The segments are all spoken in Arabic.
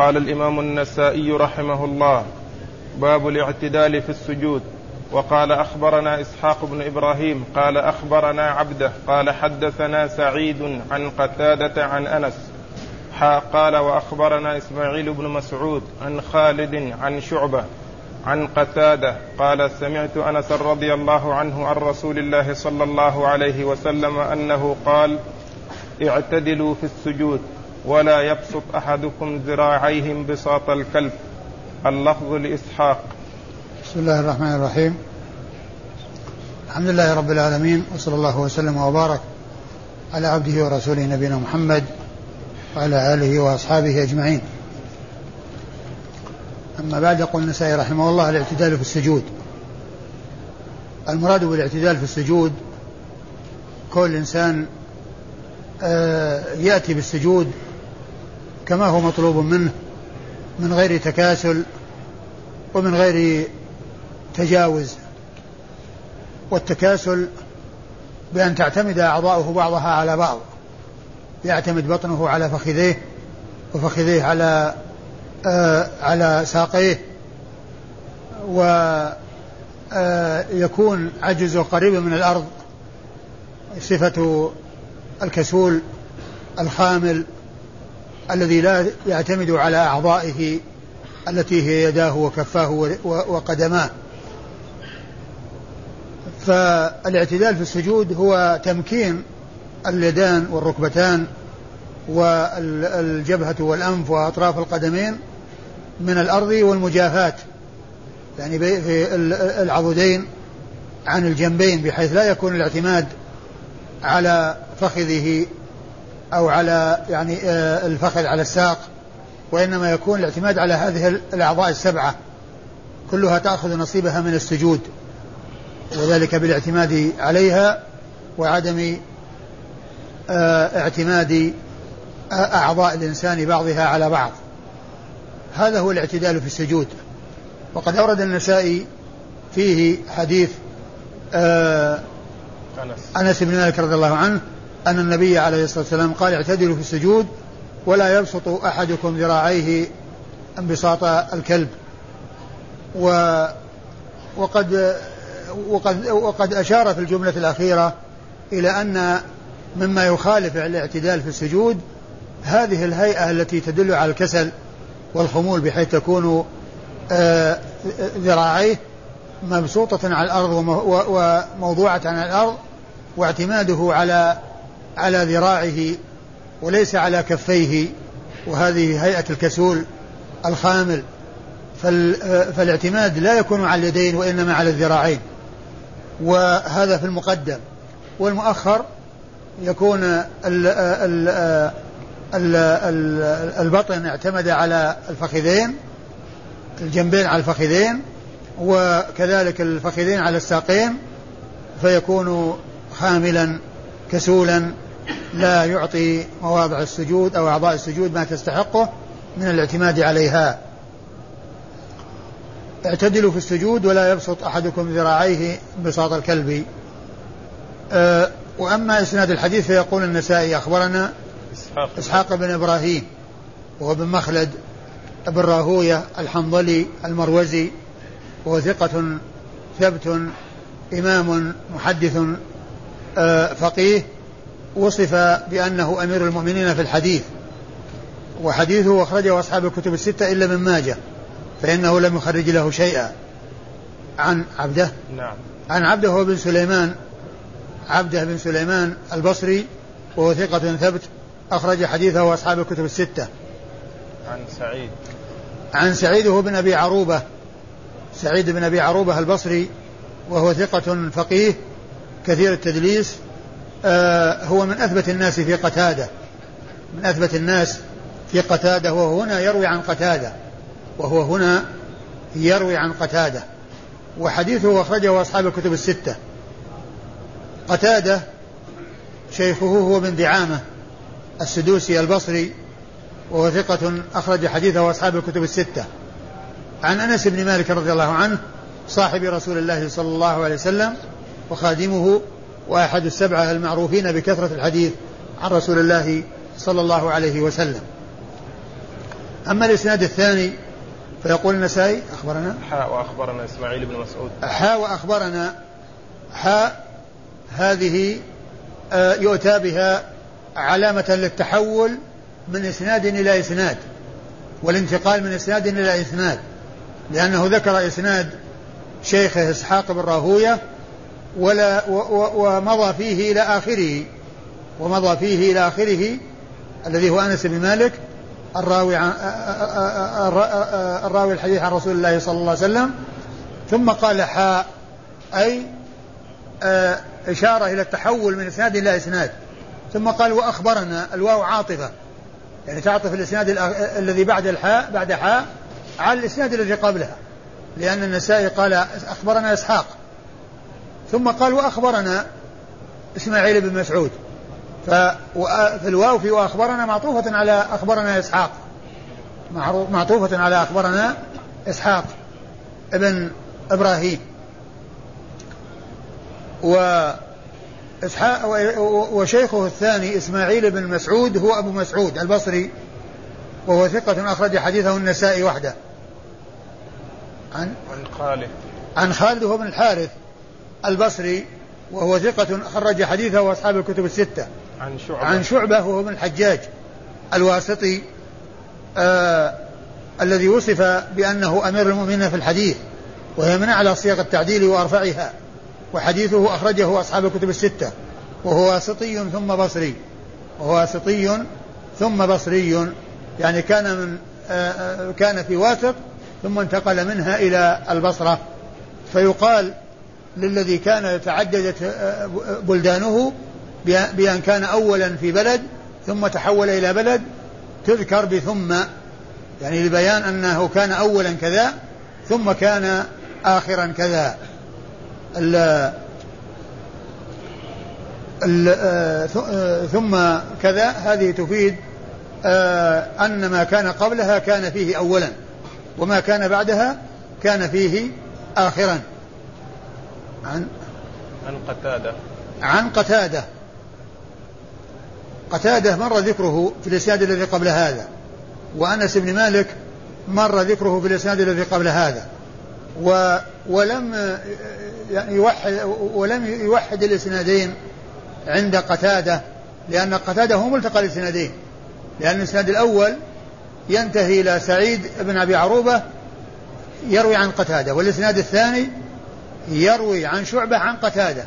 قال الإمام النسائي رحمه الله باب الاعتدال في السجود. وقال أخبرنا إسحاق بن إبراهيم قال أخبرنا عبده قال حدثنا سعيد عن قتادة عن أنس قال وأخبرنا إسماعيل بن مسعود عن خالد عن شعبة عن قتادة قال سمعت أنس رضي الله عنه عن رسول الله صلى الله عليه وسلم أنه قال اعتدلوا في السجود. ولا يبسط أحدكم ذراعيه انبساط الكلب. اللفظ لإسحاق. بسم الله الرحمن الرحيم. الحمد لله رب العالمين وصلى الله وسلم وبارك على عبده ورسوله نبينا محمد وعلى آله وأصحابه أجمعين. أما بعد يقول النسائي رحمه الله الاعتدال في السجود. المراد بالاعتدال في السجود كل إنسان آه، يأتي بالسجود كما هو مطلوب منه من غير تكاسل ومن غير تجاوز. والتكاسل بأن تعتمد أعضاؤه بعضها على بعض يعتمد بطنه على فخذيه وفخذيه على آه على ساقيه ويكون آه عجزه قريبا من الأرض صفة الكسول الخامل الذي لا يعتمد على أعضائه التي هي يداه وكفاه وقدماه. فالاعتدال في السجود هو تمكين اليدان والركبتان والجبهة والأنف وأطراف القدمين من الأرض والمجافاة يعني في العضدين عن الجنبين بحيث لا يكون الاعتماد على فخذه أو على يعني آه، الفخذ على الساق وإنما يكون الاعتماد على هذه الأعضاء السبعة كلها تأخذ نصيبها من السجود وذلك بالاعتماد عليها وعدم آه، اعتماد أعضاء الإنسان بعضها على بعض. هذا هو الاعتدال في السجود. وقد أورد النسائي فيه حديث آه أنس بن مالك رضي الله عنه أن النبي عليه الصلاة والسلام قال اعتدلوا في السجود ولا يبسط أحدكم ذراعيه انبساط الكلب. و وقد وقد وقد أشار في الجملة الأخيرة إلى أن مما يخالف الاعتدال في السجود هذه الهيئة التي تدل على الكسل والخمول بحيث تكون آه، ذراعيه مبسوطة على الأرض وموضوعة على الأرض واعتماده على على ذراعه وليس على كفيه وهذه هيئة الكسول الخامل. فالاعتماد لا يكون على اليدين وإنما على الذراعين وهذا في المقدم. والمؤخر يكون ال ال البطن اعتمد على الفخذين الجنبين على الفخذين وكذلك الفخذين على الساقين فيكون خاملا كسولا لا يعطي مواضع السجود أو أعضاء السجود ما تستحقه من الاعتماد عليها. اعتدلوا في السجود ولا يبسط أحدكم ذراعيه بساط الكلب. أه وأما إسناد الحديث فيقول النسائي أخبرنا إسحاق, إسحاق بن إبراهيم وهو بن مخلد بن راهوية الحنظلي المروزي وهو ثقة ثبت إمام محدث فقيه وصف بأنه أمير المؤمنين في الحديث وحديثه أخرجه أصحاب الكتب الستة إلا من ماجه فإنه لم يخرج له شيئا. عن عبده؟ نعم. عن عبده هو بن سليمان عبده بن سليمان البصري وهو ثقة ثبت أخرج حديثه أصحاب الكتب الستة. عن سعيد. عن سعيد هو بن أبي عروبة سعيد بن أبي عروبة البصري وهو ثقة فقيه كثير التدليس آه هو من أثبت الناس في قتادة. من أثبت الناس في قتادة وهو هنا يروي عن قتادة. وهو هنا يروي عن قتادة. وحديثه أخرجه أصحاب الكتب الستة. قتادة شيخه هو بن دعامة السدوسي البصري وهو ثقة أخرج حديثه أصحاب الكتب الستة. عن أنس بن مالك رضي الله عنه صاحب رسول الله صلى الله عليه وسلم وخادمه وأحد السبعة المعروفين بكثرة الحديث عن رسول الله صلى الله عليه وسلم. أما الإسناد الثاني فيقول النسائي أخبرنا؟ حاء وأخبرنا إسماعيل بن مسعود. حاء وأخبرنا حاء هذه آه، يؤتى بها علامة للتحول من إسناد إلى إسناد والانتقال من إسناد إلى إسناد لأنه ذكر إسناد شيخه إسحاق بن راهوية ولا ومضى فيه إلى آخره ومضى فيه إلى آخره الذي هو أنس بن مالك الراوي عن الراوي الحديث عن رسول الله صلى الله عليه وسلم. ثم قال حاء أي إشارة إلى التحول من إسناد إلى إسناد. ثم قال وأخبرنا الواو عاطفة. يعني تعطف الإسناد الذي بعد الحاء بعد حاء على الإسناد الذي قبلها. لأن النسائي قال أخبرنا إسحاق. ثم قال وأخبرنا إسماعيل بن مسعود. ففي الواو في وأخبرنا معطوفة على أخبرنا إسحاق. معطوفة على أخبرنا إسحاق ابن إبراهيم. و إسحاق وشيخه الثاني إسماعيل بن مسعود هو أبو مسعود البصري وهو ثقة أخرج حديثه النسائي وحده. عن عن خالد. عن خالد هو بن الحارث. البصري وهو ثقة خرج حديثه وأصحاب الكتب الستة. عن شعبة. عن شعبة وهو بن الحجاج الواسطي آه الذي وصف بأنه أمير المؤمنين في الحديث وهي من أعلى صيغ التعديل وأرفعها وحديثه أخرجه أصحاب الكتب الستة وهو واسطي ثم بصري وهو واسطي ثم بصري يعني كان من آه، آه، كان في واسط ثم انتقل منها إلى البصرة. فيقال للذي كان يتعددت آه، بلدانه بأن كان أولا في بلد ثم تحول إلى بلد تذكر بثم. يعني لبيان أنه كان أولا كذا ثم كان آخرا كذا. ال ثم كذا. هذه تفيد آه، أن ما كان قبلها كان فيه أولا وما كان بعدها كان فيه آخرا. عن عن قتادة. عن قتادة. قتادة مر ذكره في الإسناد الذي قبل هذا وأنس بن مالك مر ذكره في الإسناد الذي قبل هذا. و ولم يعني يوحد ولم يوحد الإسنادين عند قتادة لأن قتادة هو ملتقى الإسنادين. لأن الإسناد الأول ينتهي إلى سعيد بن أبي عروبة يروي عن قتادة والإسناد الثاني يروي عن شعبة عن قتادة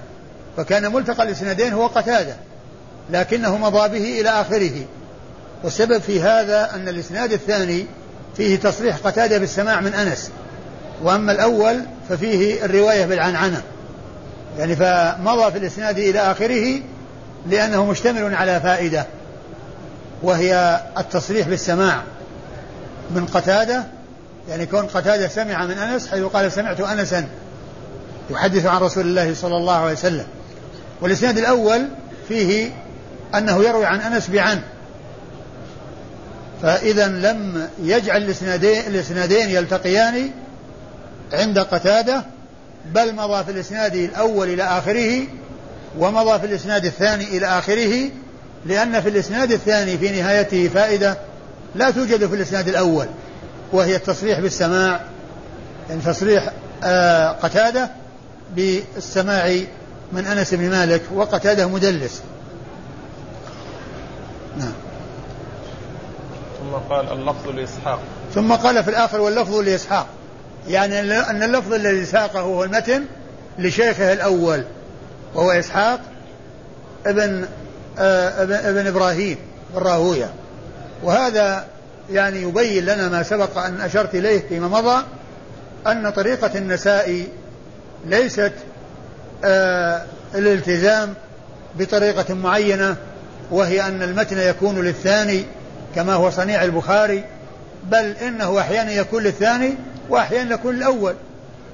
فكان ملتقى الإسنادين هو قتادة لكنه مضى به إلى آخره. والسبب في هذا أن الإسناد الثاني فيه تصريح قتادة بالسماع من أنس وأما الأول ففيه الرواية بالعنعنة. يعني فمضى في الإسناد إلى آخره لأنه مشتمل على فائدة وهي التصريح بالسماع من قتادة. يعني كون قتادة سمع من أنس حيث قال سمعت أنسا. يحدث عن رسول الله صلى الله عليه وسلم. والإسناد الأول فيه أنه يروي عن أنس بعن. فإذا لم يجعل الإسنادين, الإسنادين يلتقيان عند قتادة بل مضى في الإسناد الأول إلى آخره ومضى في الإسناد الثاني إلى آخره لأن في الإسناد الثاني في نهايته فائدة لا توجد في الإسناد الأول وهي التصريح بالسماع. يعني تصريح آه قتادة بالسماع من أنس بن مالك وقتادة مدلس. نعم. ثم قال اللفظ لإسحاق. ثم قال في الآخر واللفظ لإسحاق. يعني أن اللفظ الذي ساقه هو المتن لشيخه الأول وهو إسحاق ابن آه، ابن, ابن إبراهيم الراهوية. وهذا يعني يبين لنا ما سبق أن أشرت إليه فيما مضى أن طريقة النساء ليست آه الالتزام بطريقة معينة وهي أن المتن يكون للثاني كما هو صنيع البخاري بل إنه أحيانا يكون للثاني وأحيانا يكون الأول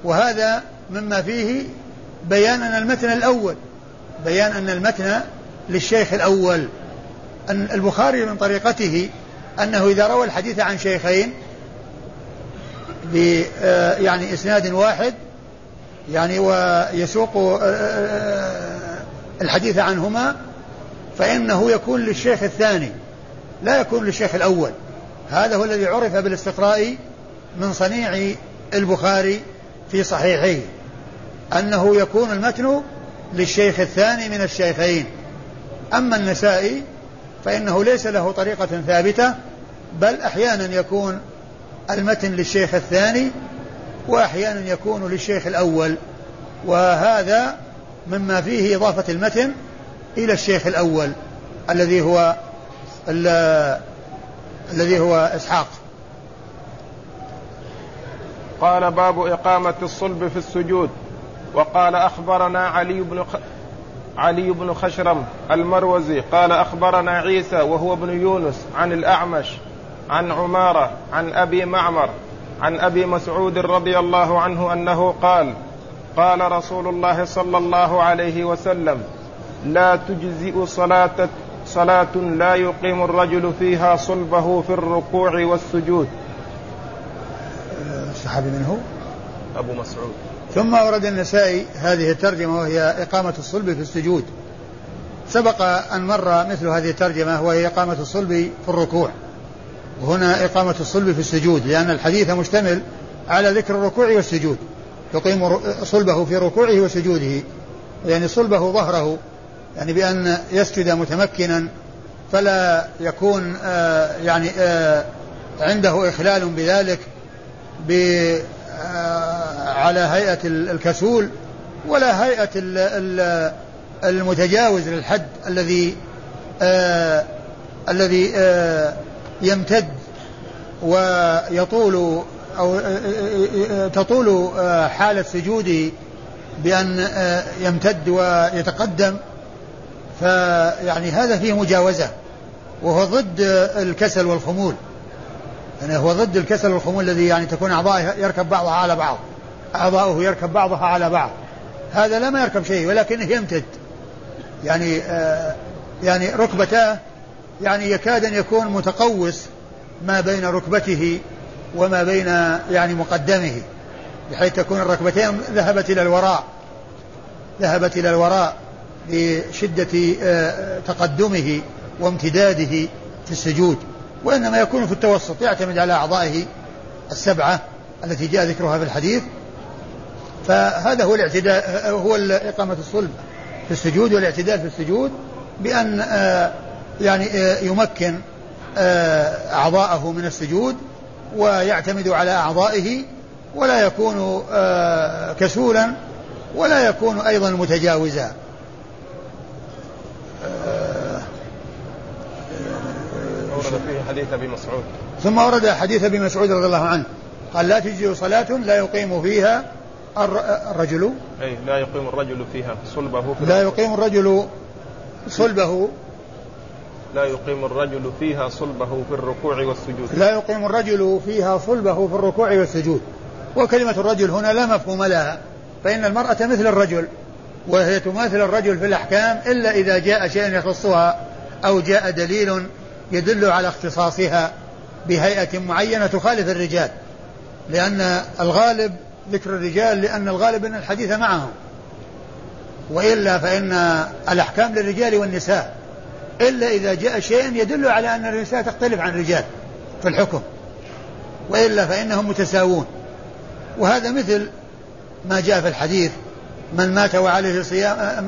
وهذا مما فيه بيان أن المتن الأول بيان أن المتن للشيخ الأول. أن البخاري من طريقته أنه إذا روى الحديث عن شيخين آه، يعني إسناد واحد يعني ويسوق آه، آه، الحديث عنهما فإنه يكون للشيخ الثاني لا يكون للشيخ الأول. هذا هو الذي عرف بالاستقراء من صنيع البخاري في صحيحيه أنه يكون المتن للشيخ الثاني من الشيخين. أما النسائي فإنه ليس له طريقة ثابتة بل أحيانا يكون المتن للشيخ الثاني وأحيانا يكون للشيخ الأول وهذا مما فيه إضافة المتن إلى الشيخ الأول الذي هو الذي هو إسحاق. قال باب إقامة الصلب في السجود وقال أخبرنا علي بن خ... علي بن خشرم المروزي قال أخبرنا عيسى وهو ابن يونس عن الأعمش عن عمارة عن أبي معمر عن أبي مسعود رضي الله عنه أنه قال قال رسول الله صلى الله عليه وسلم لا تجزئ صلاة صلاة لا يقيم الرجل فيها صلبه في الركوع والسجود. الصحابي من هو؟ أبو مسعود. ثم ورد النسائي هذه الترجمة وهي إقامة الصلب في السجود. سبق أن مر مثل هذه الترجمة وهي إقامة الصلب في الركوع. وهنا إقامة الصلب في السجود لأن الحديث مشتمل على ذكر الركوع والسجود. يقيم صلبه في ركوعه وسجوده. يعني صلبه ظهره يعني بأن يسجد متمكنا فلا يكون آه يعني آه عنده إخلال بذلك آه، على هيئة الكسول ولا هيئة المتجاوز للحد الذي آه الذي آه يمتد ويطول أو تطول حالة سجوده بأن يمتد ويتقدم. فيعني هذا فيه مجاوزة وهو ضد الكسل والخمول. يعني هو ضد الكسل والخمول الذي يعني تكون أعضاءه يركب بعضها على بعض أعضاؤه يركب بعضها على بعض. هذا لا ما يركب شيء ولكنه يمتد. يعني يعني ركبتاه يعني يكاد أن يكون متقوس ما بين ركبته وما بين يعني مقدمه بحيث تكون الركبتين ذهبت إلى الوراء ذهبت إلى الوراء لشدة آه تقدمه وامتداده في السجود وإنما يكون في التوسط يعتمد على أعضائه السبعة التي جاء ذكرها في الحديث. فهذا هو الاعتداء هو إقامة الصلب في السجود والاعتدال في السجود بأن آه، يعني آه، يمكن آه، أعضاءه من السجود ويعتمد على أعضائه ولا يكون كسولا ولا يكون أيضا متجاوزا. ورد فيه حديث أبي مسعود. ثم ورد حديث أبي مسعود رضي الله عنه. قال لا تجزي صلاة لا يقيم فيها الرجل. أي لا يقيم الرجل فيها صلبه في لا يقيم الرجل صلبه لا يقيم الرجل فيها صلبه في الركوع والسجود. لا يقيم الرجل فيها صلبه في الركوع والسجود. وكلمة الرجل هنا لا مفهوم لها فإن المرأة مثل الرجل وهي تماثل الرجل في الأحكام إلا إذا جاء شيء يخصها أو جاء دليل يدل على اختصاصها بهيئة معينة تخالف الرجال. لأن الغالب ذكر الرجال لأن الغالب أن الحديث معهم. وإلا فإن الأحكام للرجال والنساء. إلا إذا جاء شيء يدل على أن النساء تختلف عن الرجال في الحكم. وإلا فإنهم متساوون. وهذا مثل ما جاء في الحديث من مات وعليه صيام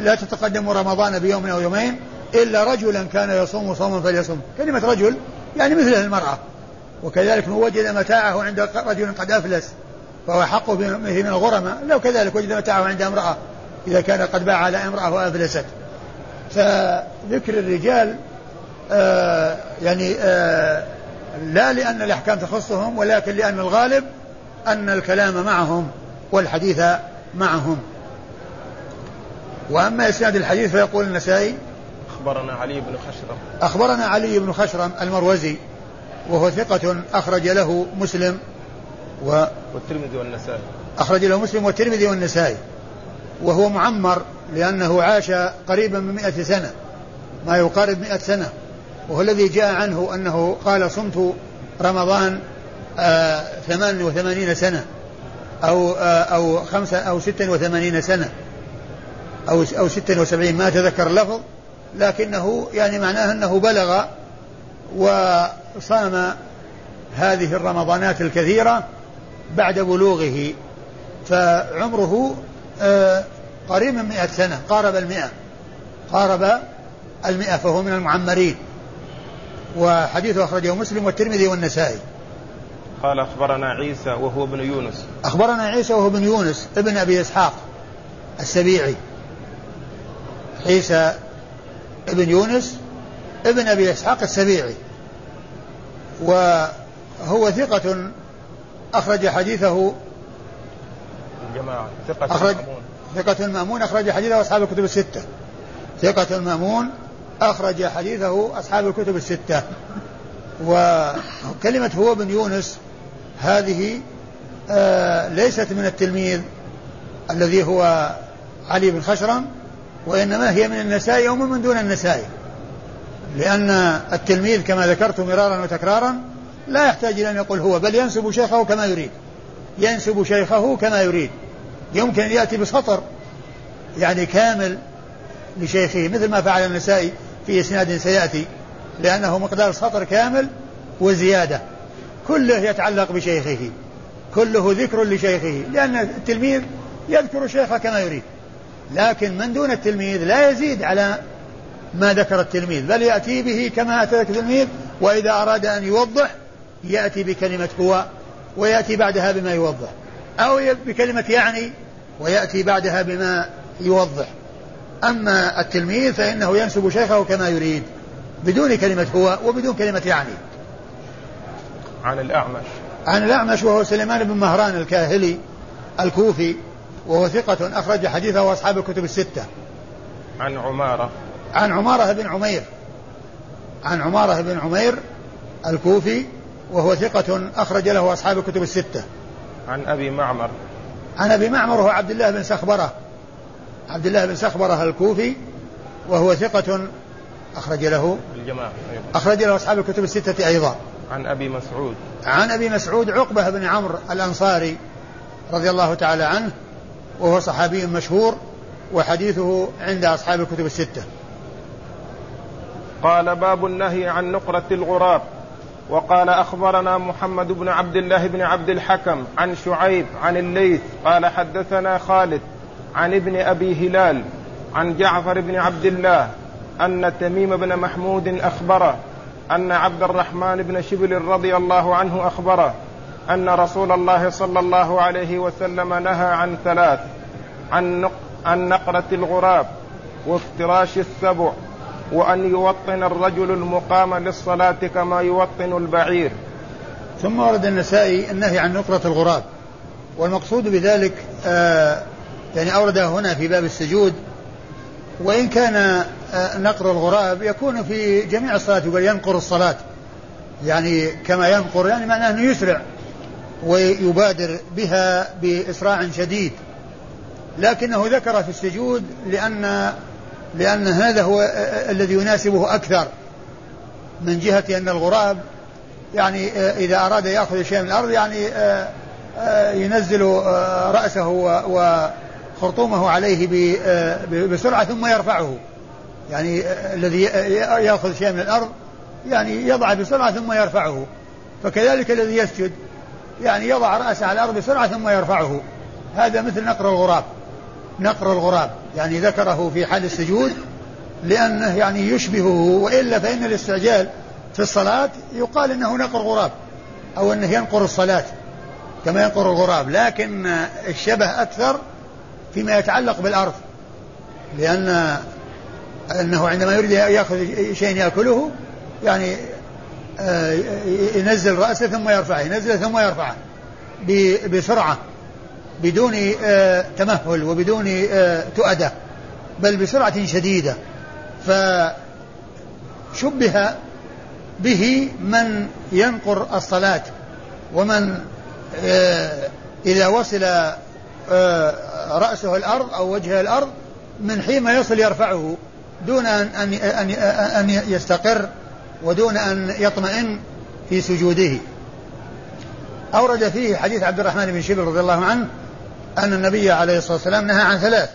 لا تتقدم رمضان بيوم أو يومين إلا رجلا كان يصوم صوما فليصوم. كلمة رجل يعني مثل المرأة. وكذلك من وجد متاعه عند رجل قد أفلس فهو حق به من الغرماء. لو كذلك وجد متاعه عند امرأة إذا كان قد باع على امرأة وأفلست. فذكر الرجال آه يعني آه لا لأن الأحكام تخصهم ولكن لأن الغالب أن الكلام معهم والحديث معهم. وأما إسناد الحديث فيقول النسائي أخبرنا علي بن خشرم. أخبرنا علي بن خشرم المروزي وهو ثقة أخرج له مسلم و والترمذي والنسائي. أخرج له مسلم والترمذي والنسائي. وهو معمر لأنه عاش قريبا من مئة سنة ما يقارب مئة سنة. وهو الذي جاء عنه أنه قال صمت رمضان آه ثمان وثمانين سنة أو آه أو خمسة أو ستة وثمانين سنة أو أو ستة وسبعين ما تذكر اللفظ لكنه يعني معناه أنه بلغ وصام هذه الرمضانات الكثيرة بعد بلوغه فعمره آه، قريب من مئة سنة قارب المئة. قارب المئة فهو من المعمرين. وحديثه أخرجه مسلم والترمذي والنسائي. قال أخبرنا عيسى وهو ابن يونس. أخبرنا عيسى وهو ابن يونس ابن أبي إسحاق السبيعي. عيسى ابن يونس ابن أبي إسحاق السبيعي. وهو ثقة أخرج حديثه الجماعة. ثقة أخرج ثقة المأمون أخرج حديثه أصحاب الكتب الستة. ثقة المأمون أخرج حديثه أصحاب الكتب الستة. وكلمة هو بن يونس هذه آه ليست من التلميذ الذي هو علي بن خشرم وإنما هي من النسائي أو من دون النسائي. لأن التلميذ كما ذكرت مرارا وتكرارا لا يحتاج إلى أن يقول هو بل ينسب شيخه كما يريد. ينسب شيخه كما يريد. يمكن أن يأتي بسطر يعني كامل لشيخه مثل ما فعل النسائي في إسناد سيأتي لأنه مقدار سطر كامل وزيادة. كله يتعلق بشيخه. كله ذكر لشيخه لأن التلميذ يذكر شيخه كما يريد. لكن من دون التلميذ لا يزيد على ما ذكر التلميذ بل يأتي به كما أتى التلميذ وإذا أراد أن يوضح يأتي بكلمة هو ويأتي بعدها بما يوضح. أو بكلمة يعني ويأتي بعدها بما يوضح. أما التلميذ فإنه ينسب شيخه كما يريد بدون كلمة هو وبدون كلمة يعني. عن الأعمش. عن الأعمش وهو سليمان بن مهران الكاهلي الكوفي وهو ثقة أخرج حديثه أصحاب الكتب الستة. عن عمارة. عن عمارة بن عمير. عن عمارة بن عمير الكوفي وهو ثقة أخرج له أصحاب الكتب الستة. عن أبي معمر. عن أبي معمر هو عبد الله بن سخبرة. عبد الله بن سخبرة الكوفي وهو ثقة أخرج له الجماعة أيضا. أخرج له أصحاب الكتب الستة أيضا. عن أبي مسعود. عن أبي مسعود عقبة بن عمرو الأنصاري رضي الله تعالى عنه وهو صحابي مشهور وحديثه عند أصحاب الكتب الستة. قال باب النهي عن نقرة الغراب. وقال أخبرنا محمد بن عبد الله بن عبد الحكم عن شعيب عن الليث قال حدثنا خالد عن ابن أبي هلال عن جعفر بن عبد الله أن تميم بن محمود أخبره أن عبد الرحمن بن شبل رضي الله عنه أخبره أن رسول الله صلى الله عليه وسلم نهى عن ثلاث عن نقرة الغراب وافتراش السبع وأن يوطن الرجل المقام للصلاة كما يوطن البعير. ثم ورد النسائي النهي عن نقرة الغراب. والمقصود بذلك آه يعني أورده هنا في باب السجود وإن كان آه نقر الغراب يكون في جميع الصلاة يقول ينقر الصلاة. يعني كما ينقر يعني معناه أنه يسرع ويبادر بها بإسراع شديد. لكنه ذكر في السجود لأن لأن هذا هو الذي يناسبه أكثر من جهة أن الغراب يعني إذا أراد يأخذ شيء من الأرض يعني ينزل رأسه وخرطومه عليه بسرعة ثم يرفعه. يعني الذي يأخذ شيء من الأرض يعني يضع بسرعة ثم يرفعه. فكذلك الذي يسجد يعني يضع رأسه على الأرض بسرعة ثم يرفعه. هذا مثل نقر الغراب. نقر الغراب يعني ذكره في حال السجود لأنه يعني يشبهه وإلا فإن الاستعجال في الصلاة يقال أنه نقر غراب أو أنه ينقر الصلاة كما ينقر الغراب. لكن الشبه أكثر فيما يتعلق بالأرض لأن أنه عندما يريد يأخذ شيء يأكله يعني آه، ينزل رأسه ثم يرفعه ينزل ثم يرفعه بسرعة. بدون آه، تمهل وبدون آه، تؤدة بل بسرعة شديدة. فشبه به من ينقر الصلاة ومن آه، إذا وصل رأسه الأرض أو وجهه الأرض من حين يصل يرفعه دون أن أن أن يستقر ودون أن يطمئن في سجوده. أورد فيه حديث عبد الرحمن بن شبل رضي الله عنه أن النبي عليه الصلاة والسلام نهى عن ثلاث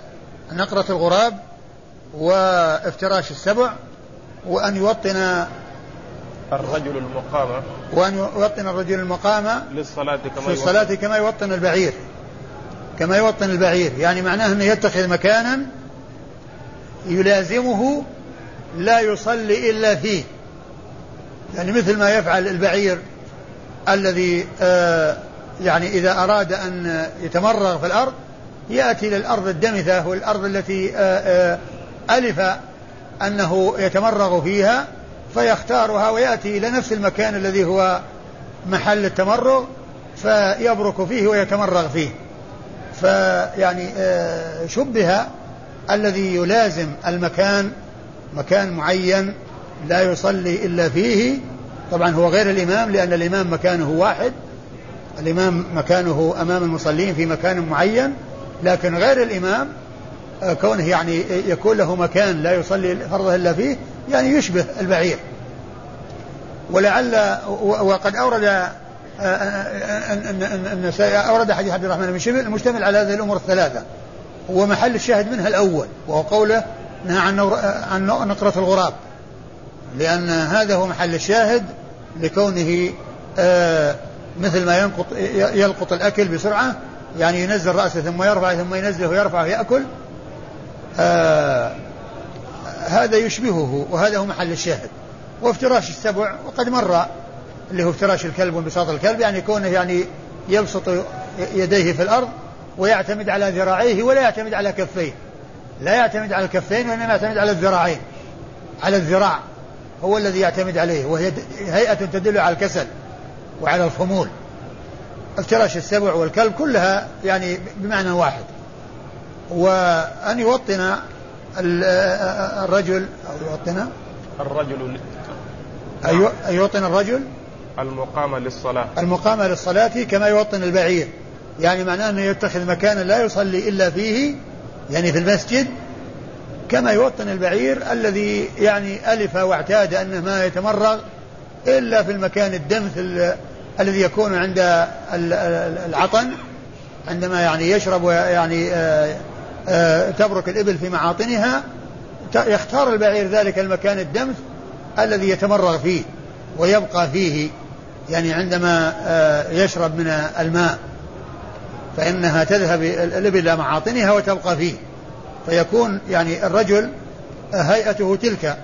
نقرة الغراب وافتراش السبع وأن يوطن الرجل المقامة وأن يوطن الرجل المقامة للصلاة كما في الصلاة كما يوطن البعير. كما يوطن البعير. يعني معناه أنه يتخذ مكانا يلازمه لا يصلي إلا فيه. يعني مثل ما يفعل البعير الذي آه يعني إذا أراد أن يتمرغ في الأرض يأتي إلى الأرض الدمثة والأرض التي آه آه ألف أنه يتمرغ فيها فيختارها ويأتي إلى نفس المكان الذي هو محل التمرغ فيبرك فيه ويتمرغ فيه. فيعني آه، شبه الذي يلازم المكان مكان معين لا يصلي إلا فيه. طبعا هو غير الإمام لأن الإمام مكانه واحد. الإمام مكانه أمام المصلين في مكان معين لكن غير الإمام آه، كونه يعني يكون له مكان لا يصلي فرضه إلا فيه يعني يشبه البعير. ولعل وقد أورد آه، أن النسائي أورد حديث عبد الرحمن بن شبل المشتمل على هذه الأمور الثلاثة. هو محل الشاهد منها الأول وهو قوله نهى عن عن نقرة الغراب. لأن هذا هو محل الشاهد لكونه آه مثل ما ينقط يلقط الأكل بسرعة يعني ينزل رأسه ثم يرفع ثم ينزله ويرفع ويأكل آه هذا يشبهه وهذا هو محل الشاهد. وافتراش السبع وقد مر اللي هو افتراش الكلب وانبساط الكلب يعني كونه يعني يبسط يديه في الأرض ويعتمد على ذراعيه ولا يعتمد على كفيه. لا يعتمد على الكفين وإنما يعتمد على الذراعين على الذراع هو الذي يعتمد عليه وهي هيئة تدل على الكسل. وعلى الخمول. افتراش السبع والكلب كلها يعني بمعنى واحد. وأن يوطن الرجل أو يوطن. الرجل أن يوطن الرجل. المقامة للصلاة. المقامة للصلاة كما يوطن البعير. يعني معناه أنه يتخذ مكانا لا يصلي إلا فيه يعني في المسجد كما يوطن البعير الذي يعني ألف واعتاد أنه ما يتمرغ إلا في المكان الدمث الذي يكون عند العطن عندما يعني يشرب ويعني آه، آه، تبرك الإبل في معاطنها يختار البعير ذلك المكان الدمث الذي يتمرغ فيه ويبقى فيه يعني عندما آه، يشرب من الماء فإنها تذهب الإبل إلى معاطنها وتبقى فيه فيكون يعني الرجل هيئته تلك.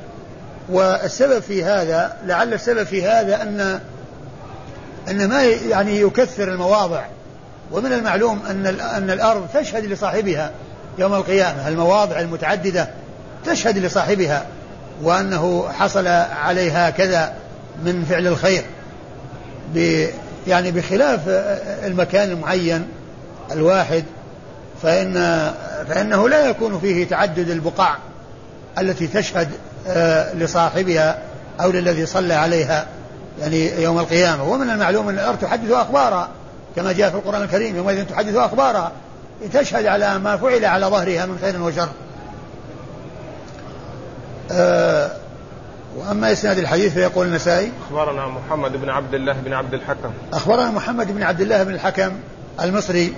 والسبب في هذا لعل السبب في هذا أن أن ما يعني يكثر المواضع. ومن المعلوم أن أن الأرض تشهد لصاحبها يوم القيامة المواضع المتعددة تشهد لصاحبها وأنه حصل عليها كذا من فعل الخير. يعني بخلاف المكان المعين الواحد فإن فإنه لا يكون فيه تعدد البقاع التي تشهد لصاحبها أو للذي صلى عليها يعني يوم القيامة. ومن المعلوم أن الأرض تحدث أخبارها كما جاء في القرآن الكريم يومئذ تحدث أخبارها تشهد على ما فعل على ظهرها من خير وشر. أه وأما إسناد الحديث فيقول النسائي أخبرنا محمد بن عبد الله بن عبد الحكم. أخبرنا محمد بن عبد الله بن الحكم المصري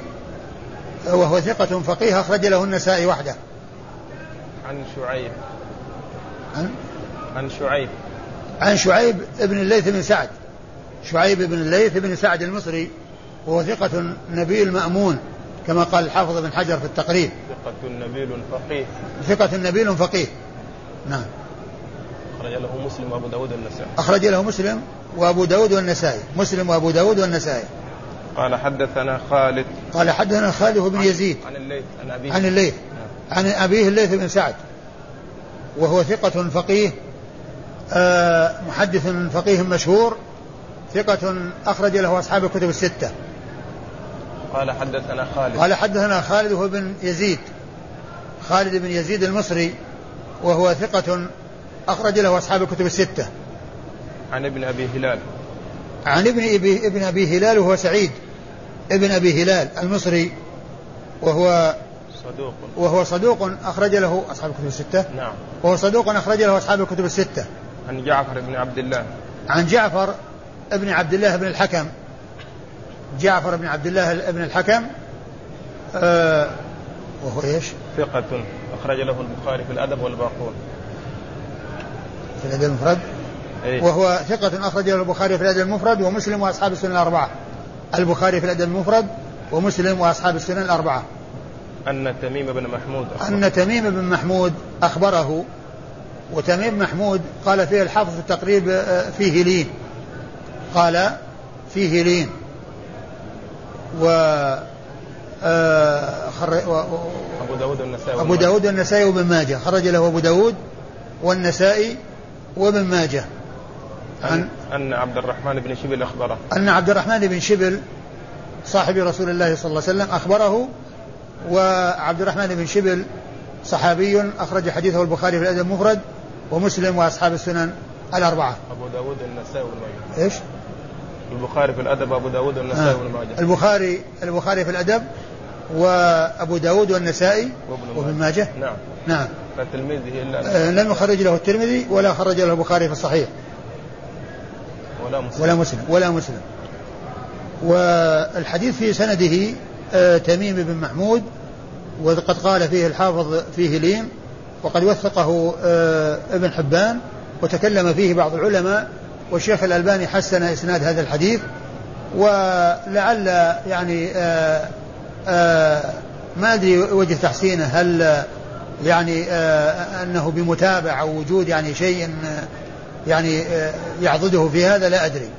وهو ثقة فقيه أخرج له النسائي وحده. عن شعيب. عن؟ عن شعيب. عن شعيب بن الليث بن سعد. شعيب بن الليث بن سعد المصري وهو ثقة نبيل مأمون كما قال الحافظ بن حجر في التقريب. ثقة نبيل فقيه. ثقة نبيل فقيه. نعم. أخرج له مسلم وأبو داود والنسائي. أخرج له مسلم وأبو داود والنسائي. مسلم وأبو داود والنسائي. قال حدثنا خالد. قال حدثنا خالد بن يزيد. عن الليث عن أبيه. عن الليث. نعم. عن أبيه الليث بن سعد. وهو ثقة فقيه آه محدث فقيه مشهور ثقة أخرج له أصحاب الكتب الستة. قال حدثنا خالد. قال حدثنا خالد هو بن يزيد خالد بن يزيد المصري وهو ثقة أخرج له أصحاب الكتب الستة. عن ابن أبي هلال. عن ابن أبي, ابن أبي هلال وهو سعيد. ابن أبي هلال المصري وهو صدوق. وهو صدوق أخرج له أصحاب الكتب الستة. نعم. وهو صدوق أخرج له أصحاب الكتب الستة. عن جعفر بن عبد الله. عن جعفر ابن عبد الله بن الحكم. جعفر بن عبد الله بن الحكم. آه وهو إيش؟ ثقة. أخرج له البخاري في الأدب والباقون. في الأدب المفرد. إيه؟ وهو ثقة أخرج له البخاري في الأدب المفرد ومسلم وأصحاب السنن الأربعة. البخاري في الأدب المفرد ومسلم وأصحاب السنن الأربعة. أن تميم بن محمود أخبر. أن تميم بن محمود أخبره وتميم محمود قال فيه الحافظ في التقريب آه، فيه لين. قال فيه لين. و آه، أبو داود والنسائي أبو داود والنسائي وابن ماجه. خرج له أبو داود والنسائي وابن ماجه. عن أن عبد الرحمن بن شبل أخبره. أن عبد الرحمن بن شبل صاحب رسول الله صلى الله عليه وسلم أخبره وعبد الرحمن بن شبل صحابي أخرج حديثه البخاري في الأدب المفرد ومسلم وأصحاب السنن الأربعة. أبو داود النسائي وابن ماجه. إيش؟ البخاري في الأدب أبو داود والنسائي آه. وابن ماجه. البخاري البخاري في الأدب وأبو داود والنسائي وابن ماجه. نعم. نعم. فتلميذه إلا آه لم يخرج له الترمذي ولا خرج له البخاري في الصحيح. ولا مسلم. ولا مسلم. ولا مسلم. والحديث في سنده تميم بن محمود وقد قال فيه الحافظ فيه لين وقد وثقه آه ابن حبان وتكلم فيه بعض العلماء والشيخ الألباني حسن إسناد هذا الحديث ولعل يعني آه آه ما أدري وجه تحسينه هل يعني آه أنه بمتابع أو وجود يعني شيء يعني آه يعضده في هذا لا أدري.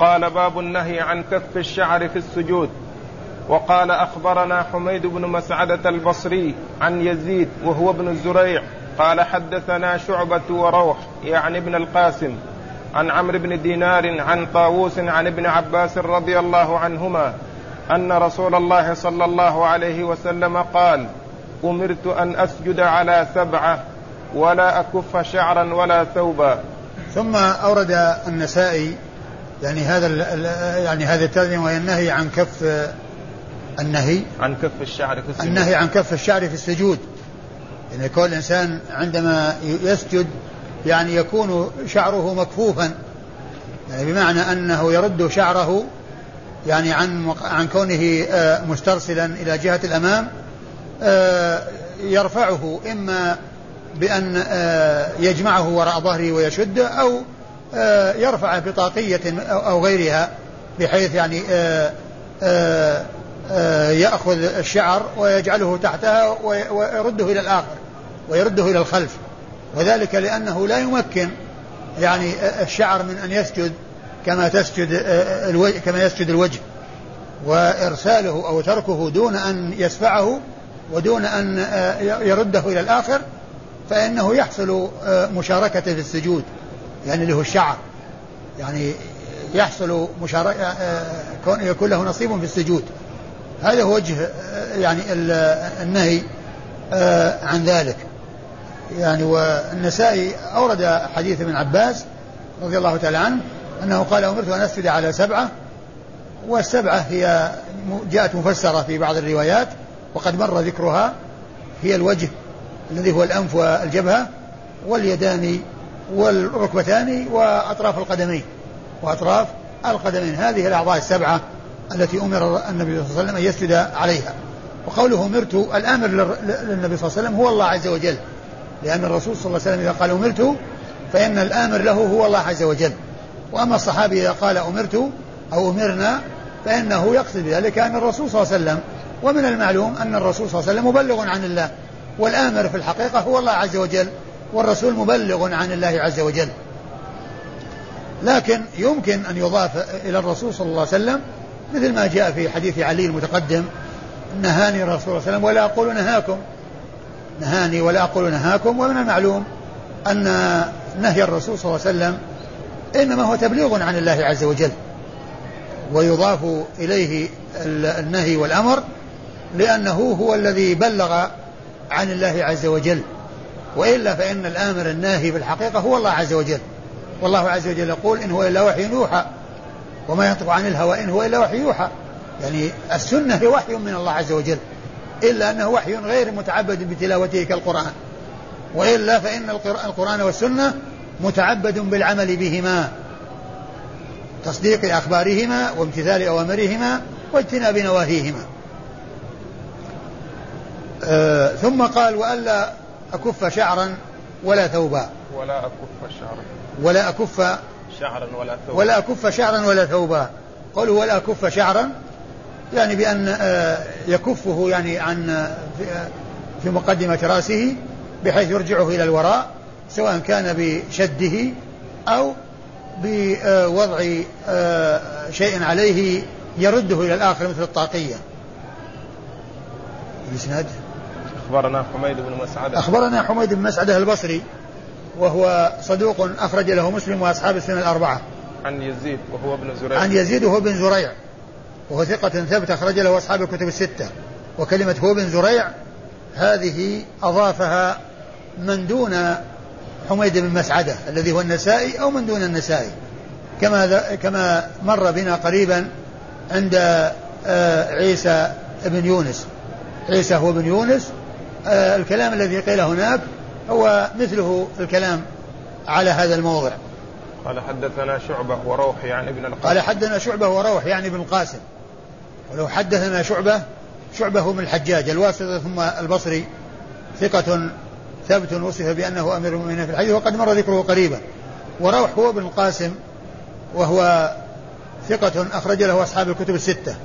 قال باب النهي عن كف الشعر في السجود. وقال أخبرنا حميد بن مسعدة البصري عن يزيد وهو ابن الزريع قال حدثنا شعبة وروح يعني ابن القاسم عن عمرو بن دينار عن طاووس عن ابن عباس رضي الله عنهما أن رسول الله صلى الله عليه وسلم قال أمرت أن أسجد على سبعة ولا أكف شعرا ولا ثوبا. ثم أورد النسائي يعني هذا يعني هذا الترجمه وهي النهي عن كف النهي عن كف الشعر في السجود. النهي عن كف الشعر في السجود. يعني كل الانسان عندما يسجد يعني يكون شعره مكفوفا. يعني بمعنى أنه يرد شعره يعني عن عن كونه آه، مسترسلا إلى جهة الأمام آه، يرفعه إما بأن آه، يجمعه وراء ظهره ويشده أو يرفعه بطاقية أو غيرها بحيث يعني يأخذ الشعر ويجعله تحتها ويرده إلى الآخر ويرده إلى الخلف. وذلك لأنه لا يمكن يعني الشعر من أن يسجد كما تسجد الوجه كما يسجد الوجه. وإرساله أو تركه دون أن يسفعه ودون أن يرده إلى الآخر فإنه يحصل مشاركة في السجود يعني هو الشعر. يعني يحصل مشاركة يكون له نصيب في السجود. هذا هو وجه يعني النهي عن ذلك. يعني والنسائي أورد حديث ابن عباس رضي الله تعالى عنه أنه قال أمرت أن أسجد على سبعة والسبعة هي جاءت مفسرة في بعض الروايات وقد مر ذكرها هي الوجه الذي هو الأنف والجبهة واليدان والركبتان وأطراف القدمين وأطراف القدمين. هذه الأعضاء السبعة التي أمر النبي صلى الله عليه وسلم أن يسجد عليها. وقوله أمرت الآمر للنبي صلى الله عليه وسلم هو الله عز وجل. لأن الرسول صلى الله عليه وسلم إذا قال أمرت فإن الآمر له هو الله عز وجل. وأما الصحابي إذا قال أمرت أو أمرنا فإنه يقصد بذلك أن الرسول صلى الله عليه وسلم ومن المعلوم أن الرسول صلى الله عليه وسلم مبلغ عن الله. والآمر في الحقيقة هو الله عز وجل والرسول مبلغ عن الله عز وجل. لكن يمكن أن يضاف إلى الرسول صلى الله عليه وسلم مثل ما جاء في حديث علي المتقدم نهاني الرسول صلى الله عليه وسلم ولا أقول نهاكم. نهاني ولا أقول نهاكم ومن المعلوم أن نهي الرسول صلى الله عليه وسلم إنما هو تبليغ عن الله عز وجل ويضاف إليه النهي والأمر لأنه هو الذي بلغ عن الله عز وجل. وإلا فإن الآمر الناهي في الحقيقة هو الله عز وجل. والله عز وجل يقول إن هو إلا وحي يوحى. وما ينطق عن الهوى إن هو إلا وحي يوحى. يعني السنة هي وحي من الله عز وجل إلا أنه وحي غير متعبد بتلاوته كالقرآن. وإلا فإن القرآن والسنة متعبد بالعمل بهما تصديق أخبارهما وامتثال أوامرهما واجتناب نواهيهما. آه ثم قال وألا أكف شعرا ولا ثوبا. ولا أكف شعرا. ولا أكف شعرا ولا ثوبا. ولا أكف شعرا ولا ثوبا. قوله ولا أكف شعرا يعني بأن آه، يكفه يعني عن آه، في مقدمة رأسه بحيث يرجعه إلى الوراء سواء كان بشده أو بوضع آه، شيء عليه يرده إلى الآخر مثل الطاقية. الإسناد أخبرنا حميد بن مسعدة. أخبرنا حميد بن مسعدة البصري. وهو صدوق أخرج له مسلم وأصحاب السنة الأربعة. عن يزيد وهو ابن زريع. عن يزيد وهو بن زريع. وهو ثقة ثبت أخرج له أصحاب الكتب الستة. وكلمة هو بن زريع هذه أضافها من دون حميد بن مسعدة الذي هو النسائي أو من دون النسائي. كما كما مر بنا قريبا عند آه، عيسى بن يونس. عيسى هو بن يونس. آه، الكلام الذي قيل هناك هو مثله الكلام على هذا الموضع. قال حدثنا شعبة وروح يعني ابن القاسم. قال حدثنا شعبة وروح يعني ابن القاسم. ولو حدثنا شعبة شعبة هو من الحجاج الواسطة ثم البصري ثقة ثابت وصف بأنه أمير المؤمنين في الحديث وقد مر ذكره قريبا. وروح هو ابن القاسم وهو ثقة أخرج له أصحاب الكتب الستة.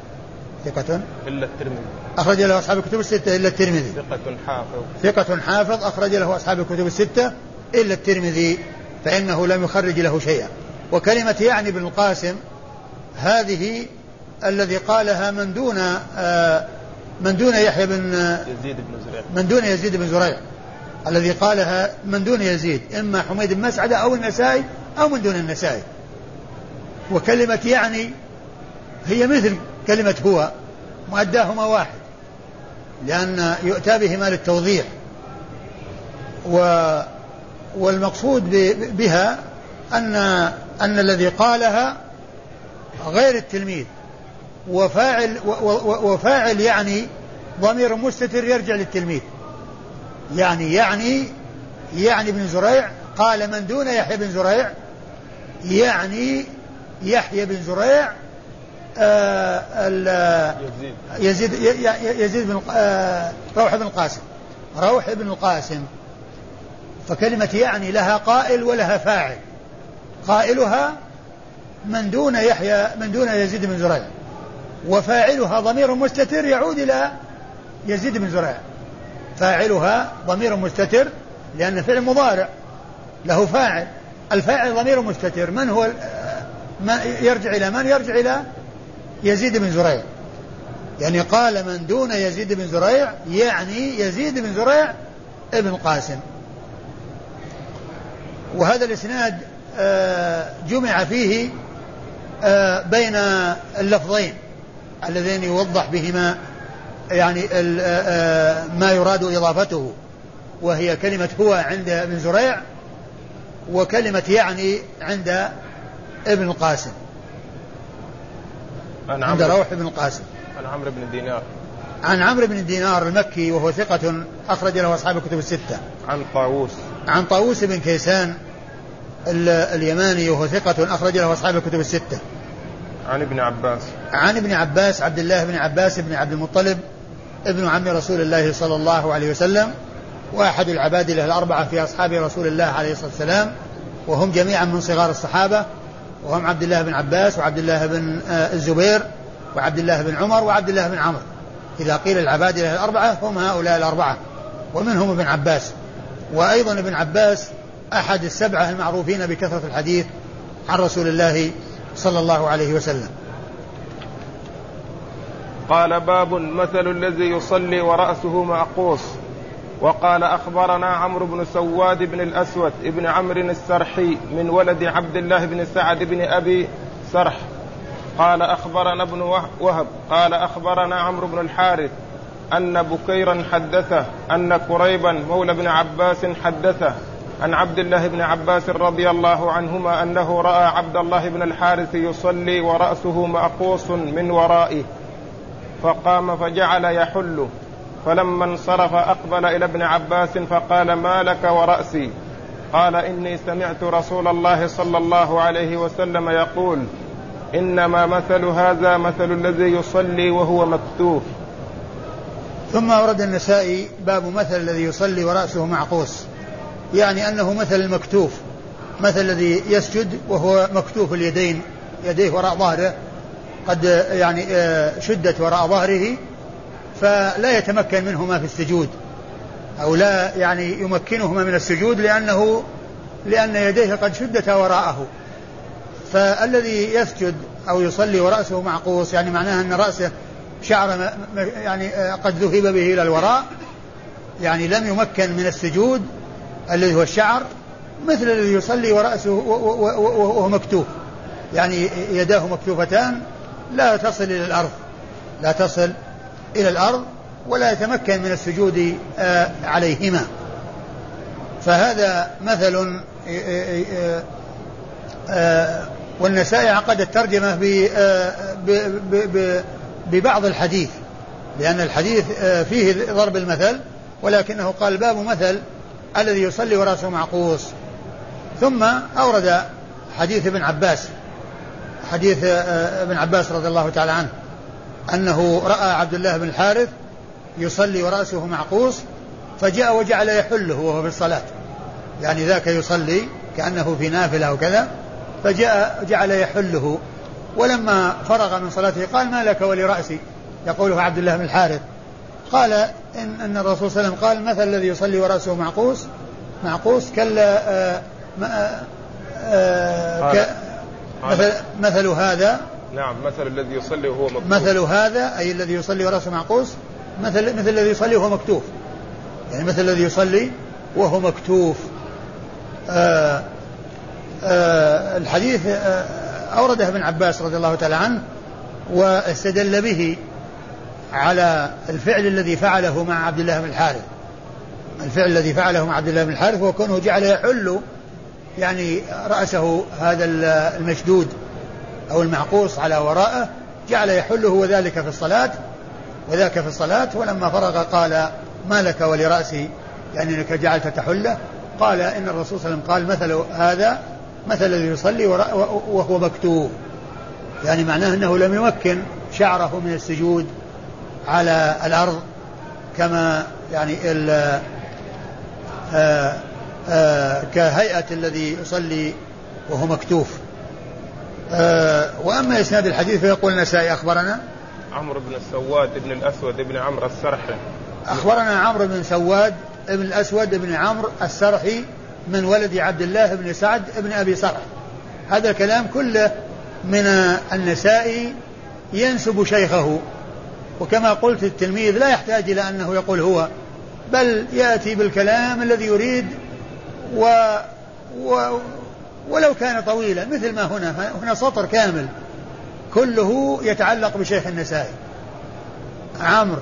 ثقة؟ إلا الترمذي. أخرج له أصحاب الكتب الستة إلا الترمذي. ثقة حافظ. ثقة حافظ أخرج له أصحاب الكتب الستة إلا الترمذي فإنه لم يخرج له شيئا. وكلمة يعني بن القاسم هذه الذي قالها من دون آه من دون يحيى بن يزيد بن زريع. من دون يزيد بن زريع. الذي قالها من دون يزيد إما حميد بن مسعدة أو النسائي أو من دون النسائي. وكلمة يعني هي مثل كلمة هو. مؤداهما واحد لأن يؤتى بهما للتوضيح. و والمقصود بها أن أن الذي قالها غير التلميذ وفاعل وفاعل يعني ضمير مستتر يرجع للتلميذ. يعني يعني يعني ابن زريع قال من دون يحيى بن زريع يعني يحيى بن زريع يزيد يزيد يزيد بن آه روح بن القاسم. روح بن القاسم. فكلمة يعني لها قائل ولها فاعل. قائلها من دون يحيى من دون يزيد بن زريع. وفاعلها ضمير مستتر يعود إلى يزيد بن زريع. فاعلها ضمير مستتر لأن فعل مضارع. له فاعل. الفاعل ضمير مستتر. من هو من يرجع إلى من يرجع إلى يزيد بن زريع. يعني قال من دون يزيد بن زريع يعني يزيد بن زريع ابن القاسم وهذا الإسناد آه، جمع فيه آه، بين اللفظين اللذين يوضح بهما يعني آه، ما يراد إضافته وهي كلمة هو عند ابن زريع وكلمة يعني عند ابن القاسم. عند روح بن القاسم. عن عمرو بن دينار. عن عمرو بن دينار المكي وهو ثقة أخرج له أصحاب الكتب الستة. عن طاووس. عن طاووس بن كيسان اليماني وهو ثقة أخرج له أصحاب الكتب الستة. عن ابن عباس. عن ابن عباس عبد الله بن عباس بن عبد المطلب ابن عم رسول الله صلى الله عليه وسلم وأحد العباد له الأربعة في أصحاب رسول الله عليه الصلاة والسلام وهم جميعا من صغار الصحابة وهم عبد الله بن عباس وعبد الله بن آه، الزبير وعبد الله بن عمر وعبد الله بن عمرو. إذا قيل العباد له الأربعة هم هؤلاء الأربعة. ومنهم ابن عباس. وأيضا ابن عباس أحد السبعة المعروفين بكثرة الحديث عن رسول الله صلى الله عليه وسلم. قال باب مثل الذي يصلي ورأسه معقوس وقال أخبرنا عمرو بن سواد بن الأسود بن عمرو السرحي من ولد عبد الله بن سعد بن أبي سرح. قال أخبرنا ابن وهب. قال أخبرنا عمرو بن الحارث أن بكيرا حدثه أن كريبا مولى بن عباس حدثه. عن عبد الله بن عباس رضي الله عنهما أنه رأى عبد الله بن الحارث يصلي ورأسه مأقوس من ورائه فقام فجعل يحل. فلما انصرف أقبل إلى ابن عباس فقال ما لك ورأسي؟ قال إني سمعت رسول الله صلى الله عليه وسلم يقول إنما مثل هذا مثل الذي يصلي وهو مكتوف. ثم ورد النسائي باب مثل الذي يصلي ورأسه معقوس يعني أنه مثل المكتوف مثل الذي يسجد وهو مكتوف اليدين يديه وراء ظهره قد يعني آه، شدت وراء ظهره فلا يتمكن منهما في السجود أو لا يعني يمكنهما من السجود لأنه لأن يديه قد شدتا وراءه. فالذي يسجد أو يصلي ورأسه معقوس يعني معناه أن رأسه شعر يعني آه، قد ذهب به إلى الوراء يعني لم يمكن من السجود الذي هو الشعر مثل الذي يصلي ورأسه وهو مكتوف يعني يداه مكتوفتان لا تصل إلى الأرض لا تصل إلى الأرض ولا يتمكن من السجود آه، عليهما. فهذا مثل آه، والنسائي عقد الترجمة ببعض الحديث لأن الحديث آه، فيه ضرب المثل ولكنه قال باب مثل الذي يصلي ورأسه معقوس ثم أورد حديث ابن عباس حديث آه، ابن عباس رضي الله تعالى عنه. أنه رأى عبد الله بن الحارث يصلي ورأسه معقوس فجاء وجعل يحله وهو في الصلاة. يعني ذاك يصلي كأنه في نافلة وكذا فجاء جعل يحله. ولما فرغ من صلاته قال ما لك ولرأسي؟ يقوله عبد الله بن الحارث. قال إن, أن الرسول صلى الله عليه وسلم قال مثل الذي يصلي ورأسه معقوس معقوس كلا آه آه آه مثل, مثل هذا نعم مثل الذي يصلي وهو مكتوف مثل هذا أي الذي يصلي ورأسه معقوس مثل مثل الذي يصلي وهو مكتوف يعني مثل الذي يصلي وهو مكتوف آه آه الحديث آه أورده ابن عباس رضي الله تعالى عنه واستدل به على الفعل الذي فعله مع عبد الله بن الحارث. الفعل الذي فعله مع عبد الله بن الحارث هو كونه جعل يحل يعني رأسه هذا المشدود. أو المعقوص على ورائه جعل يحله وذلك في الصلاة وذاك في الصلاة ولما فرغ قال ما لك ولرأسي؟ يعني أنك جعلت تحله. قال إن الرسول صلى الله عليه وسلم قال مثل هذا مثل الذي يصلي وهو مكتوب. يعني معناه أنه لم يمكن شعره من السجود على الأرض كما يعني ال آه، آه، كهيئة الذي يصلي وهو مكتوف. آه، وأما إسناد الحديث فيقول النسائي أخبرنا؟ عمرو بن السواد بن الأسود بن عمرو السرحي. أخبرنا عمرو بن سواد بن الأسود بن عمرو السرحي من ولد عبد الله بن سعد بن أبي سرح. هذا الكلام كله من النسائي ينسب شيخه. وكما قلت التلميذ لا يحتاج إلى أنه يقول هو بل يأتي بالكلام الذي يريد و, و ولو كان طويلا مثل ما هنا هنا سطر كامل كله يتعلق بشيخ النسائي. عمرو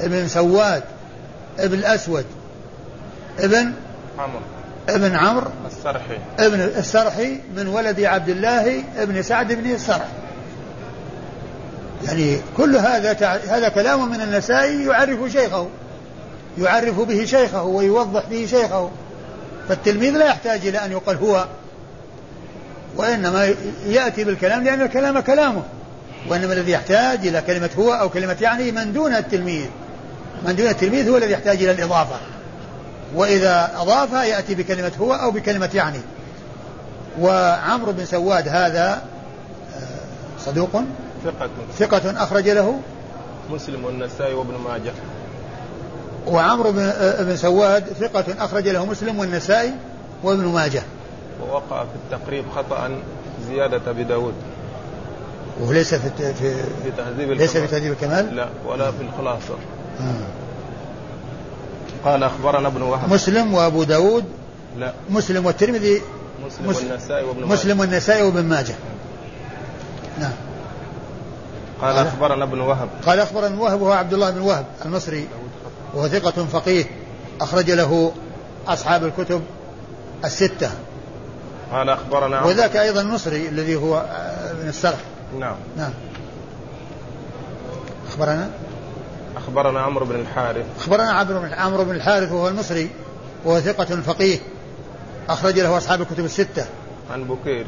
ابن سواد ابن الأسود ابن عمرو. ابن عمرو السرحي. ابن السرحي من ولد عبد الله ابن سعد بن السرحي يعني كل هذا هذا كلام من النسائي يعرف شيخه يعرف به شيخه ويوضح به شيخه. فالتلميذ لا يحتاج إلى أن يقال هو وإنما يأتي بالكلام لأن الكلام كلامه. وإنما الذي يحتاج إلى كلمة هو أو كلمة يعني من دون التلميذ. من دون التلميذ هو الذي يحتاج إلى الإضافة. وإذا أضاف يأتي بكلمة هو أو بكلمة يعني. وعمرو بن سواد هذا آه، صدوق ثقة. ثقة أخرج له. مسلم والنسائي وابن ماجه. وعمرو بن آه، سواد ثقة أخرج له مسلم والنسائي وابن ماجه. ووقع في التقريب خطأ زيادة أبي داود. وليس في في, في تهذيب ليس في تهذيب الكمال؟ لا ولا في الخلاصة. آه. قال أخبرنا ابن وهب. مسلم وأبو داود؟ لا. مسلم والترمذي؟ مسلم والنسائي وابن ماجه. مسلم والنسائي وابن ماجه. نعم. قال أخبرنا ابن وهب. قال أخبرنا ابن وهب وهو عبد الله بن وهب المصري. وهو ثقة فقيه. أخرج له أصحاب الكتب الستة. قال أخبرنا وذاك أيضا مصري الذي هو من السرح نعم. نعم. أخبرنا؟ أخبرنا عمرو بن الحارث. أخبرنا عمرو بن الحارث وهو المصري وهو ثقة فقيه أخرج له أصحاب الكتب الستة. عن بكير.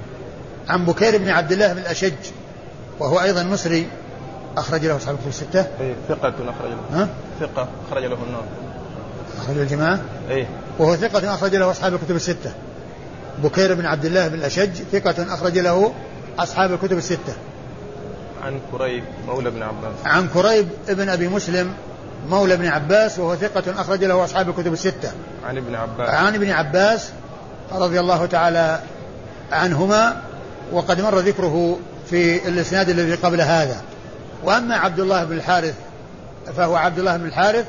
عن بكير بن عبد الله بن الأشج وهو أيضا مصري أخرج له أصحاب الكتب الستة. إيه ثقة أخرج له. ها؟ ثقة أخرج له النار. أخرج الجماعة؟ إيه. وهو ثقة أخرج له أصحاب الكتب الستة. بكير بن عبد الله بن الأشج ثقة أخرج له أصحاب الكتب الستة. عن كريب مولى بن عباس. عن كريب بن أبي مسلم مولى ابن عباس وهو ثقة أخرج له أصحاب الكتب الستة. عن ابن عباس. عن ابن عباس رضي الله تعالى عنهما وقد مر ذكره في الإسناد الذي قبل هذا. وأما عبد الله بن الحارث فهو عبد الله بن الحارث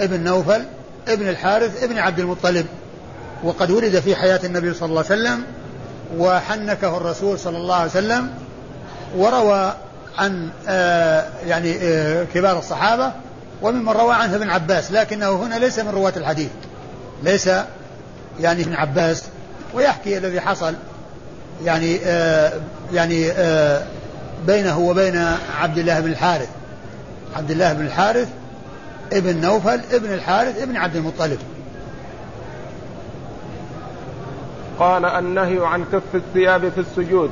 ابن نوفل ابن الحارث ابن عبد المطلب. وقد ولد في حياة النبي صلى الله عليه وسلم وحنكه الرسول صلى الله عليه وسلم وروى عن آه يعني آه كبار الصحابة وممن روى عنه ابن عباس لكنه هنا ليس من رواة الحديث ليس يعني ابن عباس ويحكي الذي حصل يعني آه يعني آه بينه وبين عبد الله بن الحارث عبد الله بن الحارث ابن نوفل ابن الحارث ابن عبد المطلب. قال النهي عن كف الثياب في السجود.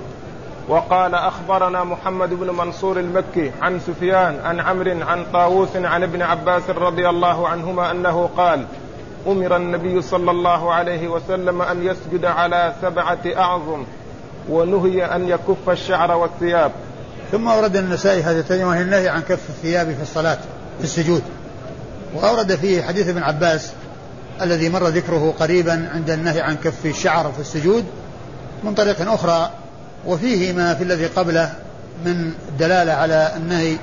وقال أخبرنا محمد بن منصور المكي عن سفيان عن عمرو عن طاووس عن ابن عباس رضي الله عنهما أنه قال أمر النبي صلى الله عليه وسلم أن يسجد على سبعة أعظم ونهي أن يكف الشعر والثياب. ثم أورد النسائي هذا الترجمة النهي عن كف الثياب في الصلاة في السجود. وأورد فيه حديث ابن عباس الذي مر ذكره قريبا عند النهي عن كف الشعر في السجود من طريق أخرى وفيه ما في الذي قبله من دلالة على النهي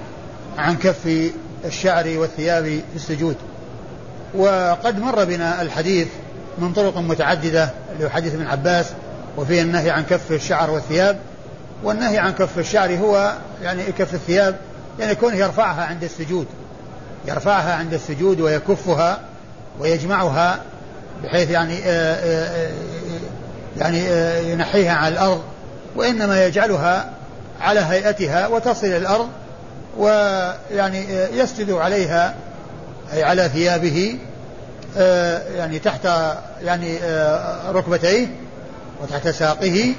عن كف الشعر والثياب في السجود. وقد مر بنا الحديث من طرق متعددة اللي هو حديث ابن عباس وفيه النهي عن كف الشعر والثياب. والنهي عن كف الشعر هو يعني كف الثياب يعني كونه يرفعها عند السجود. يرفعها عند السجود ويكفها ويجمعها بحيث يعني آه، آآ آه، يعني آه، ينحيها على الأرض وإنما يجعلها على هيئتها وتصل إلى الأرض ويعني يسجد عليها أي على ثيابه يعني تحت يعني ركبتيه وتحت ساقه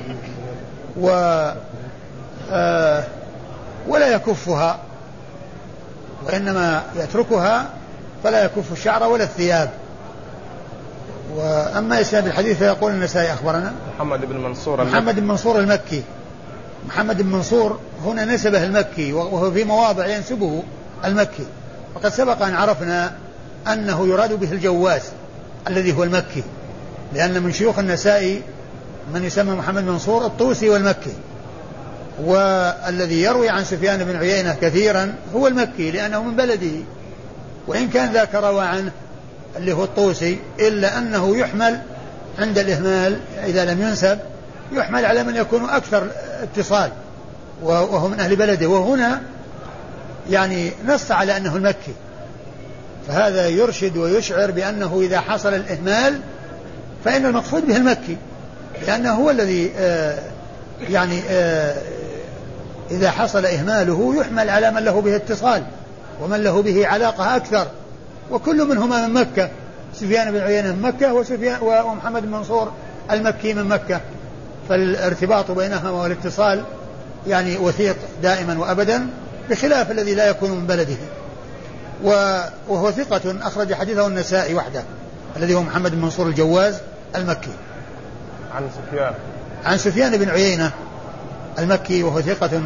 و ولا يكفها وإنما يتركها فلا يكف الشعر ولا الثياب. وأما إسناد الحديث فيقول النسائي أخبرنا. محمد بن منصور المكي. محمد بن منصور المكي. محمد بن منصور هنا نسبه المكي وهو في مواضع ينسبه المكي. وقد سبق أن عرفنا أنه يراد به الجواز الذي هو المكي. لأن من شيوخ النسائي من يسمى محمد منصور الطوسي والمكي. والذي يروي عن سفيان بن عيينة كثيرا هو المكي لأنه من بلده. وإن كان ذاك روى عنه اللي هو الطوسي إلا أنه يحمل عند الإهمال إذا لم ينسب يحمل على من يكون أكثر اتصال وهو من أهل بلده. وهنا يعني نص على أنه المكي. فهذا يرشد ويشعر بأنه إذا حصل الإهمال فإن المقصود به المكي. لأنه هو الذي آه يعني آه إذا حصل إهماله يحمل على من له به اتصال. ومن له به علاقة أكثر. وكل منهما من مكة. سفيان بن عيينة من مكة وسفيان ومحمد بن منصور المكي من مكة. فالارتباط بينهما والاتصال يعني وثيق دائما وأبدا بخلاف الذي لا يكون من بلده. وهو ثقة أخرج حديثه النسائي وحده الذي هو محمد بن منصور الجواز المكي. عن سفيان. عن سفيان بن عيينة المكي وهو ثقة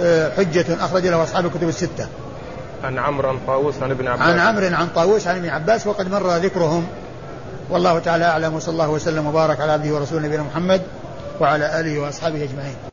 آه، حجة أخرج له أصحاب الكتب الستة. عن عمرو عن طاووس عن ابن عباس. عن عمرو عن طاووس عن ابن عباس وقد مر ذكرهم. والله تعالى أعلم وصلى الله وسلم وبارك على عبده ورسوله نبينا محمد وعلى آله وأصحابه أجمعين.